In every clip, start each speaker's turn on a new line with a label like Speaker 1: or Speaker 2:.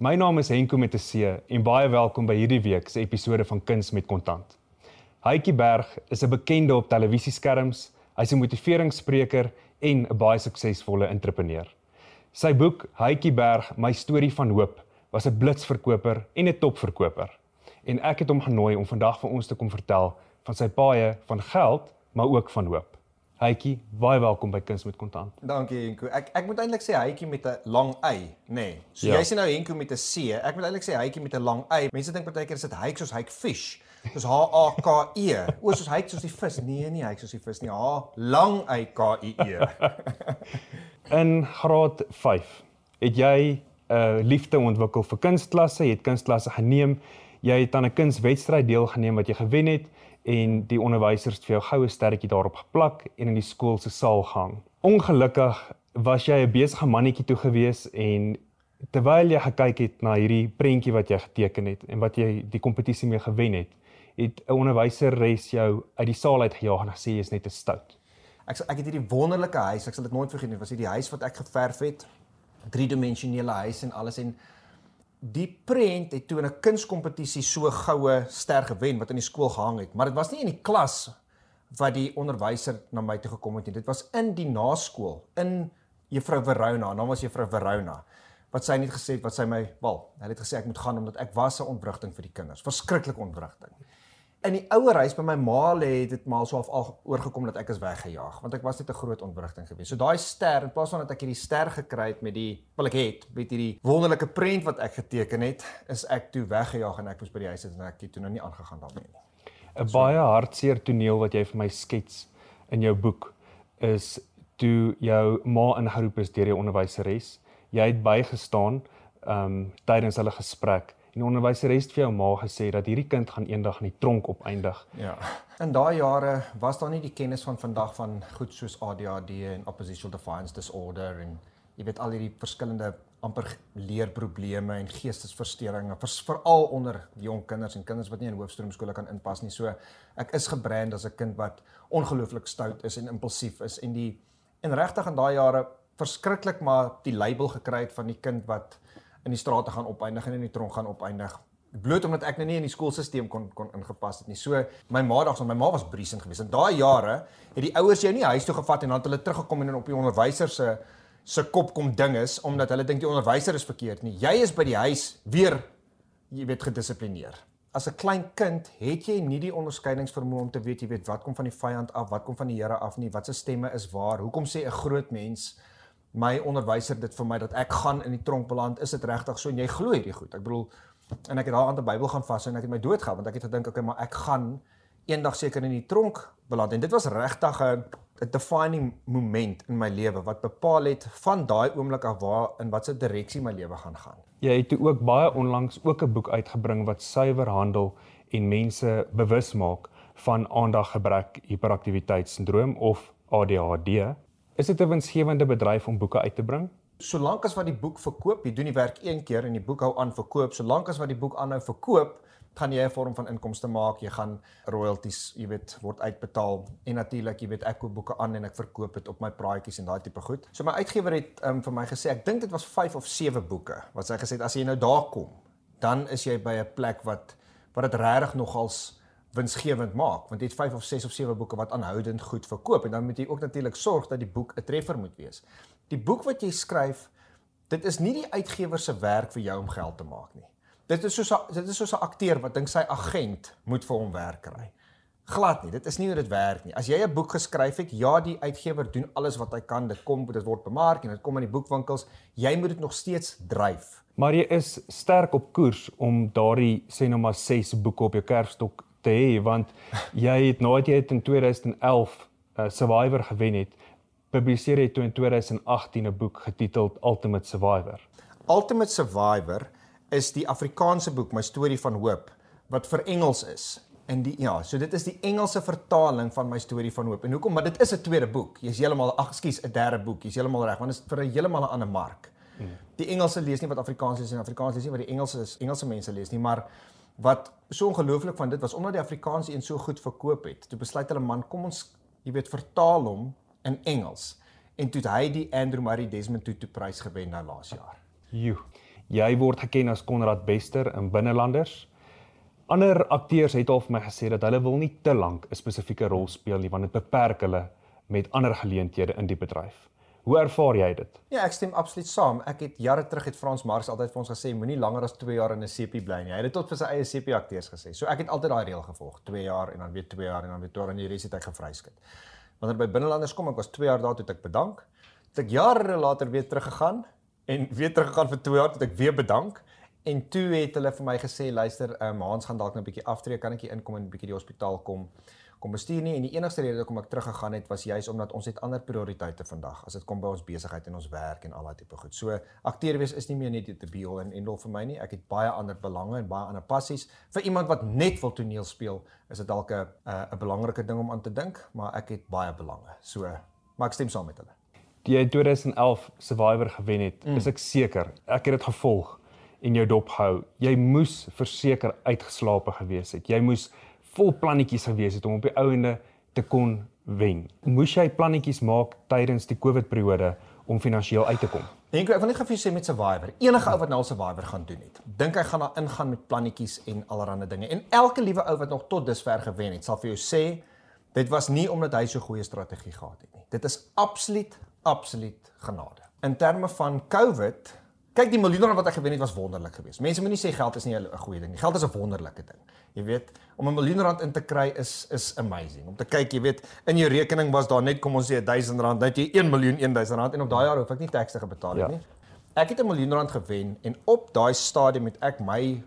Speaker 1: My naam is Henko met 'n C en baie welkom by hierdie week se episode van Kuns met Kontant. Hytjie Berg is 'n bekende op televisieskerms, hy's 'n motiveringsspreker en 'n baie suksesvolle entrepreneur. Sy boek Hytjie Berg, my storie van hoop, was 'n blitsverkoper en 'n topverkoper. En ek het hom genooi om vandag vir ons te kom vertel van sy paaie van geld, maar ook van hoop. Hytjie, baie welkom by Kuns met Kontant.
Speaker 2: Dankie Henko. Ek ek moet eintlik sê Hytjie met 'n lang y, nê. Nee. So
Speaker 1: Ja.
Speaker 2: jy sê nou Henko met 'n C. Ek moet eintlik sê Hytjie met 'n lang y. Mense dink partykeer is dit hyk soos hyk fish. Soos H A K E. O, soos hyk soos die vis. Nee, nie hyk soos die vis nie. H lang y K I E.
Speaker 1: In graad 5 het jy 'n uh, liefde ontwikkel vir kunstklasse, jy het kunstklasse geneem, jy het aan 'n kunstwedstryd deelgeneem wat jy gewen het en die onderwysers vir jou goue sterretjie daarop geplak en in die skool se saal gehang. Ongelukkig was jy 'n besige mannetjie toe gewees en terwyl jy gekyk het na hierdie prentjie wat jy geteken het en wat jy die kompetisie mee gewen het, het 'n onderwyseres jou uit die saal uitgejaag en gesê jy is net te stout.
Speaker 2: Ek ek het hierdie wonderlike huis. Ek sal dit nooit vergeet nie. Was hierdie huis wat ek geverf het. Driedimensionele huis en alles en die prent het toe in 'n kunskompetisie so goue ster gewen wat in die skool gehang het, maar dit was nie in die klas wat die onderwyser na my toe gekom het nie. Dit was in die naskool, in Juffrou Verona. Naam was Juffrou Verona. Wat sy net gesê het wat sy my, wel, hulle het gesê ek moet gaan omdat ek was 'n ontwrigting vir die kinders. Verskriklike ontwrigting. In die ouer huis by my ma lê het dit maar so al oorgekom dat ek is weggejaag want ek was net 'n groot ontwrigting geweest. So daai ster in plaas van dat ek hierdie ster gekry het met die wel ek het met hierdie wonderlike prent wat ek geteken het, is ek toe weggejaag en ek moes by die huis sit en ek het toe nou nie aangegaan daarmee nie.
Speaker 1: 'n baie hartseer toneel wat jy vir my skets in jou boek is toe jou ma ingeroep is deur die onderwyseres. Jy het bygestaan um tydens hulle gesprek en die onderwyseres het vir jou ma gesê dat hierdie kind gaan eendag in die tronk opeindig.
Speaker 2: Ja. In daai jare was daar nie die kennis van vandag van goed soos ADHD en oppositional defiance disorder en jy weet al hierdie verskillende amper leerprobleme en geestesversteurings vers, veral onder jong kinders en kinders wat nie in hoofstroomskole kan inpas nie. So ek is gebrand as 'n kind wat ongelooflik stout is en impulsief is en die en regtig in daai jare verskriklik maar die label gekry het van die kind wat in die strate gaan opeindig en in die tronk gaan opeindig bloot omdat ek nou nie in die skoolstelsel kon kon ingepas het nie. So my ma dags, my ma was briesend geweest. In daai jare het die ouers jou nie huis toe gevat en dan het hulle teruggekom en op die onderwyser se se kop kom ding is omdat hulle dink die onderwyser is verkeerd nie. Jy is by die huis weer jy weet gedissiplineer. As 'n klein kind het jy nie die onderskeidingsvermoë om te weet jy weet wat kom van die vyand af, wat kom van die Here af nie, wat se stemme is waar. Hoekom sê 'n groot mens my onderwyser dit vir my dat ek gaan in die tronk beland? Is dit regtig so en jy glo hierdie goed? Ek bedoel en ek het daar aan die Bybel gaan vas en ek het my dood gehad want ek het gedink okay, maar ek gaan eendag seker in die tronk beland en dit was regtig 'n 'n defining moment in my lewe wat bepaal het van daai oomblik af waar in watter direksie my lewe gaan gaan.
Speaker 1: Jy het ook baie onlangs ook 'n boek uitgebring wat suiwer handel en mense bewus maak van aandaggebrek hiperaktiwiteitssindroom of ADHD. Is dit 'n winsgewende bedryf om boeke uit te bring?
Speaker 2: Solank as wat die boek verkoop, jy doen die werk een keer en die boek hou aan verkoop, solank as wat die boek aanhou verkoop, gaan jy 'n vorm van inkomste maak, jy gaan royalties, jy weet, word uitbetaal en natuurlik, jy weet, ek koop boeke aan en ek verkoop dit op my praatjies en daai tipe goed. So my uitgewer het um, vir my gesê, ek dink dit was 5 of 7 boeke wat sy gesê het as jy nou daar kom, dan is jy by 'n plek wat wat dit regtig nogals winsgewend maak want jy het 5 of 6 of 7 boeke wat aanhoudend goed verkoop en dan moet jy ook natuurlik sorg dat die boek 'n treffer moet wees. Die boek wat jy skryf, dit is nie die uitgewer se werk vir jou om geld te maak nie. Dit is soos dit is soos 'n akteur wat dink sy agent moet vir hom werk kry. Glad nie, dit is nie hoe dit werk nie. As jy 'n boek geskryf het, ja, die uitgewer doen alles wat hy kan. Dit kom, dit word bemark en dit kom in die boekwinkels. Jy moet dit nog steeds dryf.
Speaker 1: Maar jy is sterk op koers om daardie sê nou maar 6 boeke op jou kerfstok te hê want jy het nadat jy het in 2011 uh, Survivor gewen het, publiseer jy toe in 2018 'n boek getiteld Ultimate Survivor.
Speaker 2: Ultimate Survivor is die Afrikaanse boek My storie van hoop wat vir Engels is. En die ja, so dit is die Engelse vertaling van My storie van hoop. En hoekom? Maar dit is 'n tweede boek. Jy's heeltemal ag, ekskuus, 'n derde boek. Jy's heeltemal reg, want dit is vir 'n heeltemal 'n ander mark. Die Engelse lees nie wat Afrikaans lees en Afrikaans lees nie wat die Engelse is, Engelse mense lees nie, maar wat so ongelooflik van dit was omdat die Afrikaanse een so goed verkoop het. Toe besluit hulle man, kom ons, jy weet, vertaal hom in Engels. En toe het hy die Andrew Murray Desmond Tutu prys gewen nou laas jaar.
Speaker 1: Jo. Jy word geken as Konrad Bester in Binnelanders. Ander akteurs het al vir my gesê dat hulle wil nie te lank 'n spesifieke rol speel nie want dit beperk hulle met ander geleenthede in die bedryf. Hoe ervaar jy dit?
Speaker 2: Ja, ek stem absoluut saam. Ek het jare terug het Frans Mars altyd vir ons gesê moenie langer as 2 jaar in 'n CP bly nie. Hy het dit tot vir sy eie CP akteurs gesê. So ek het altyd daai reël gevolg, 2 jaar en dan weer 2 jaar en dan weer 2 jaar en die res het ek gevryskut. Wanneer by binnelanders kom, ek was 2 jaar daar toe ek bedank. Toe ek jare later weer teruggegaan en weer teruggegaan vir 2 jaar toe ek weer bedank. En toe het hulle vir my gesê, luister, um, Hans gaan dalk nou 'n bietjie aftree, kan ek hier inkom en 'n bietjie die hospitaal kom kom bestuur nie en die enigste rede hoekom ek teruggegaan het was juis omdat ons het ander prioriteite vandag as dit kom by ons besigheid en ons werk en al daai tipe goed. So akteur wees is nie meer net die be all and end all vir my nie. Ek het baie ander belange en baie ander passies. Vir iemand wat net wil toneel speel, is dit dalk 'n 'n belangrike ding om aan te dink, maar ek het baie belange. So maar ek stem saam met hulle.
Speaker 1: Die 2011 Survivor gewen het, mm. is ek seker. Ek het dit gevolg en jou dop hou. Jy moes verseker uitgeslaap gewees het. Jy moes vol plannetjies gewees het om op die ouende te kon wen. Moes jy plannetjies maak tydens die COVID periode om finansiëel uit te kom?
Speaker 2: Dink ek wil net gou vir jou sê met Survivor. Enige ou wat nou Survivor gaan doen het, dink hy gaan daar ingaan met plannetjies en allerlei dinge. En elke liewe ou wat nog tot dusver gewen het, sal vir jou sê dit was nie omdat hy so goeie strategie gehad het nie. Dit is absoluut absoluut genade. In terme van COVID Kyk die miljoene wat ek gewen het was wonderlik geweest. Mense moenie sê geld is nie 'n goeie ding nie. Geld is 'n wonderlike ding. Jy weet, om 'n miljoen rand in te kry is is amazing. Om te kyk, jy weet, in jou rekening was daar net kom ons sê 1000 rand, net jy 1 miljoen 1000 rand en op daai jaar hoef ek nie taxe te betaal ja. nie. Ek het 'n miljoen rand gewen en op daai stadium het ek my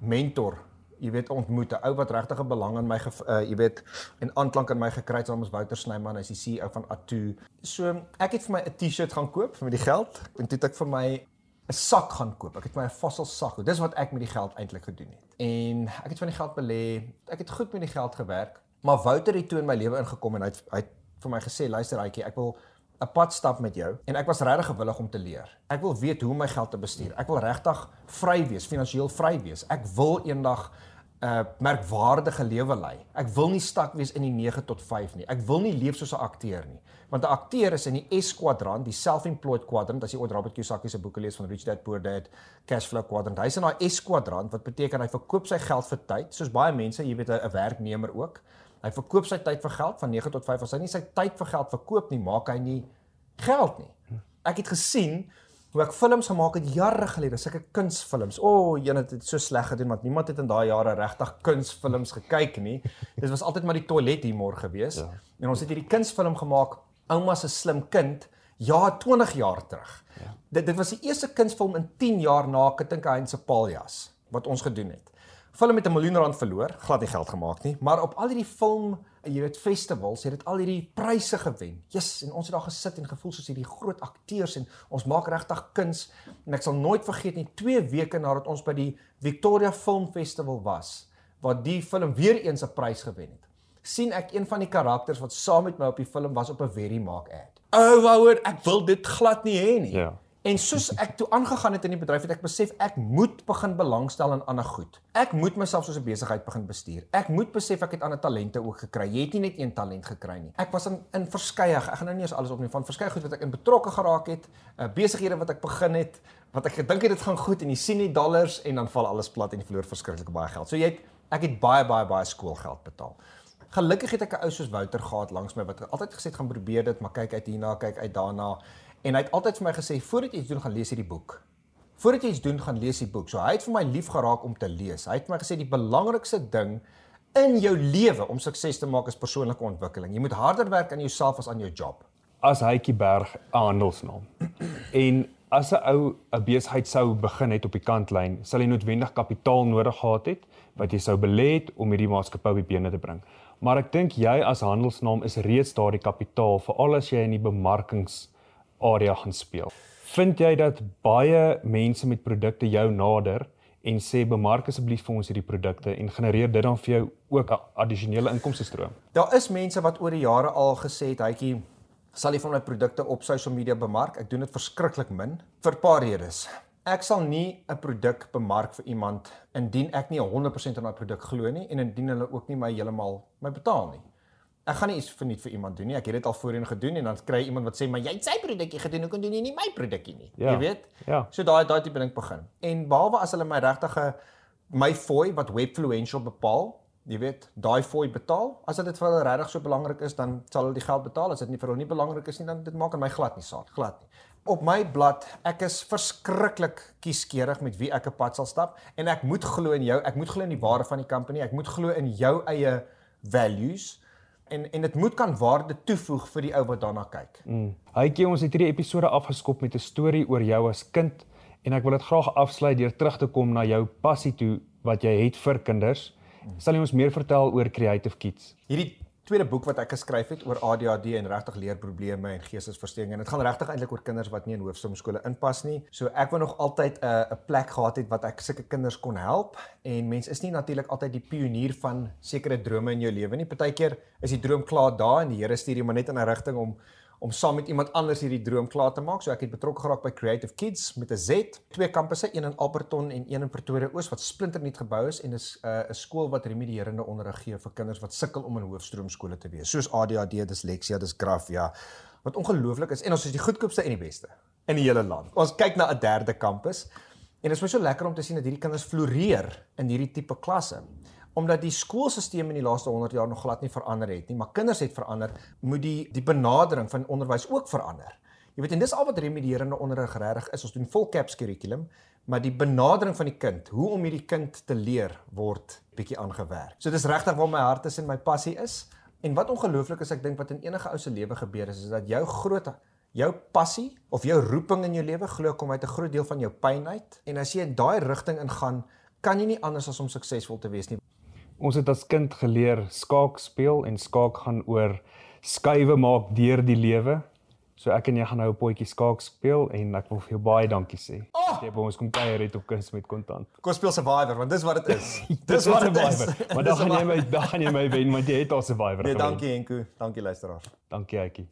Speaker 2: mentor jy weet ontmoet 'n ou wat regtig 'n belang in my uh, jy weet en aanklank in my gekry het soms Wouter Snyman hy's die CEO van Atu. So ek het vir my 'n T-shirt gaan koop met die geld en toe het ek vir my 'n sak gaan koop. Ek het my 'n fossil sak. Dis wat ek met die geld eintlik gedoen het. En ek het van die geld belê. Ek het goed met die geld gewerk. Maar Wouter het toe in my lewe ingekom en hy het, hy het vir my gesê, "Luister, Aitjie, ek wil 'n pad stap met jou." En ek was regtig gewillig om te leer. Ek wil weet hoe om my geld te bestuur. Ek wil regtig vry wees, finansiëel vry wees. Ek wil eendag uh, merkwaardige lewe lei. Ek wil nie stak wees in die 9 tot 5 nie. Ek wil nie leef soos 'n akteur nie want 'n akteur is in die S kwadrant, die self-employed kwadrant, as jy ooit Robert Kiyosaki se boeke lees van Rich Dad Poor Dad, Cashflow kwadrant. Hy's in daai S kwadrant wat beteken hy verkoop sy geld vir tyd, soos baie mense, jy weet 'n werknemer ook. Hy verkoop sy tyd vir geld van 9 tot 5. As hy nie sy tyd vir geld verkoop nie, maak hy nie geld nie. Ek het gesien hoe ek films gemaak het jare gelede, sulke kunsfilms. O, oh, een het dit so sleg gedoen want niemand het in daai jare regtig kunsfilms gekyk nie. Dit was altyd maar die toilet humor gewees. Ja. En ons het hierdie kunsfilm gemaak ouma se slim kind ja 20 jaar terug. Ja. Dit dit was die eerste kunsfilm in 10 jaar na Kittinka se Paljas wat ons gedoen het. Film met 'n miljoen rand verloor, glad nie geld gemaak nie, maar op al hierdie film, jy weet festivals, het dit al hierdie pryse gewen. Jesus, en ons het daar gesit en gevoel soos hierdie groot akteurs en ons maak regtig kuns. En ek sal nooit vergeet nie, 2 weke nadat ons by die Victoria Film Festival was, waar die film weer eens 'n prys gewen het sien ek een van die karakters wat saam met my op die film was op 'n Very Mark ad. O, oh, wouer, ek wil dit glad nie hê nie. Ja. En soos ek toe aangegaan het in die bedryf het ek besef ek moet begin belangstel in ander goed. Ek moet myself soos 'n besigheid begin bestuur. Ek moet besef ek het ander talente ook gekry. Jy het nie net een talent gekry nie. Ek was in in verskeie, ek gaan nou nie eens alles opneem van verskeie goed wat ek in betrokke geraak het, uh, besighede wat ek begin het, wat ek gedink het dit gaan goed en jy sien nie dollars en dan val alles plat en jy verloor verskriklik baie geld. So jy het ek het baie baie baie skoolgeld betaal. Gelukkig het ek 'n ou soos Wouter gehad langs my wat altyd gesê het gaan probeer dit, maar kyk uit hierna, kyk uit daarna. En hy het altyd vir my gesê voordat jy iets doen, gaan lees hierdie boek. Voordat jy iets doen, gaan lees die boek. So hy het vir my lief geraak om te lees. Hy het vir my gesê die belangrikste ding in jou lewe om sukses te maak is persoonlike ontwikkeling. Jy moet harder werk aan jouself as aan jou job.
Speaker 1: As Hytjie Berg handelsnaam. en as 'n ou 'n besigheid sou begin het op die kantlyn, sal hy noodwendig kapitaal nodig gehad het wat jy sou belê het om hierdie maatskappy op die bene te bring maar ek dink jy as handelsnaam is reeds daardie kapitaal vir al as jy in die bemarkingsarea gaan speel. Vind jy dat baie mense met produkte jou nader en sê bemark asseblief vir ons hierdie produkte en genereer dit dan vir jou ook 'n addisionele inkomste stroom?
Speaker 2: Daar is mense wat oor die jare al gesê het, "Hytjie, sal jy van my produkte op sosiale media bemark?" Ek doen dit verskriklik min vir 'n paar redes ek sal nie 'n produk bemark vir iemand indien ek nie 100% aan daai produk glo nie en indien hulle ook nie my heeltemal my betaal nie. Ek gaan nie iets verniet vir iemand doen nie. Ek het dit al voorheen gedoen en dan kry iemand wat sê, "Maar jy het sy produkkie gedoen, hoekom doen jy nie my produkkie nie?"
Speaker 1: Ja.
Speaker 2: Jy weet?
Speaker 1: Ja.
Speaker 2: So daai daai tipe ding begin. En behalwe as hulle my regtige my fooi wat Webfluential bepaal, jy weet, daai fooi betaal, as dit vir hulle regtig so belangrik is, dan sal hulle die geld betaal. As dit nie vir hulle nie belangrik is nie, dan dit maak aan my glad nie saak, glad nie. Op my blad, ek is verskriklik kieskeurig met wie ek 'n pad sal stap en ek moet glo in jou, ek moet glo in die waarde van die company, ek moet glo in jou eie values en en dit moet kan waarde toevoeg vir die ou wat daarna kyk.
Speaker 1: Mm. Hytjie, ons het hierdie episode afgeskop met 'n storie oor jou as kind en ek wil dit graag afsluit deur terug te kom na jou passie toe wat jy het vir kinders. Sal jy ons meer vertel oor Creative Kids?
Speaker 2: Hierdie tweede boek wat ek geskryf het oor ADHD en regtig leerprobleme en geestesversteuring en dit gaan regtig eintlik oor kinders wat nie in hoofstroomskole inpas nie. So ek wou nog altyd 'n uh, 'n plek gehad het wat ek sulke kinders kon help en mens is nie natuurlik altyd die pionier van sekere drome in jou lewe nie. Partykeer is die droom klaar daar en die Here stuur jou maar net in 'n rigting om om saam met iemand anders hierdie droom klaar te maak. So ek het betrokke geraak by Creative Kids met 'n Z, twee kampusse, een in Alberton en een in Pretoria Oos wat splinternuut gebou is en is 'n uh, 'n skool wat remedierende onderrig gee vir kinders wat sukkel om in hoofstroomskole te wees, soos ADHD, disleksia, dysgrafia, wat ongelooflik is en ons is die goedkoopste en die beste in die hele land. Ons kyk na 'n derde kampus en dit is my so lekker om te sien dat hierdie kinders floreer in hierdie tipe klasse omdat die skoolstelsel in die laaste 100 jaar nog glad nie verander het nie, maar kinders het verander, moet die die benadering van onderwys ook verander. Jy weet en dis al wat remedierende onderrig regtig is. Ons doen vol caps kurrikulum, maar die benadering van die kind, hoe om hierdie kind te leer word bietjie aangewerk. So dis regtig waar my hart is en my passie is. En wat ongelooflik is, ek dink wat in enige ou se lewe gebeur is, is dat jou groot jou passie of jou roeping in jou lewe glo kom uit 'n groot deel van jou pyn uit. En as jy in daai rigting ingaan, kan jy nie anders as om suksesvol te wees nie.
Speaker 1: Ons het as kind geleer skaak speel en skaak gaan oor skuwe maak deur die lewe. So ek en jy gaan nou 'n potjie skaak speel en ek wil vir jou baie dankie sê.
Speaker 2: Oh!
Speaker 1: Jy by ons kom kuier het op kuns met kontant.
Speaker 2: Kom speel Survivor want dis wat dit is.
Speaker 1: Dis wat dit is. Maar dan gaan jy my dan gaan jy my wen want jy het al Survivor
Speaker 2: Nee,
Speaker 1: gewen.
Speaker 2: dankie Henko. Dankie luisteraars.
Speaker 1: Dankie Aitjie.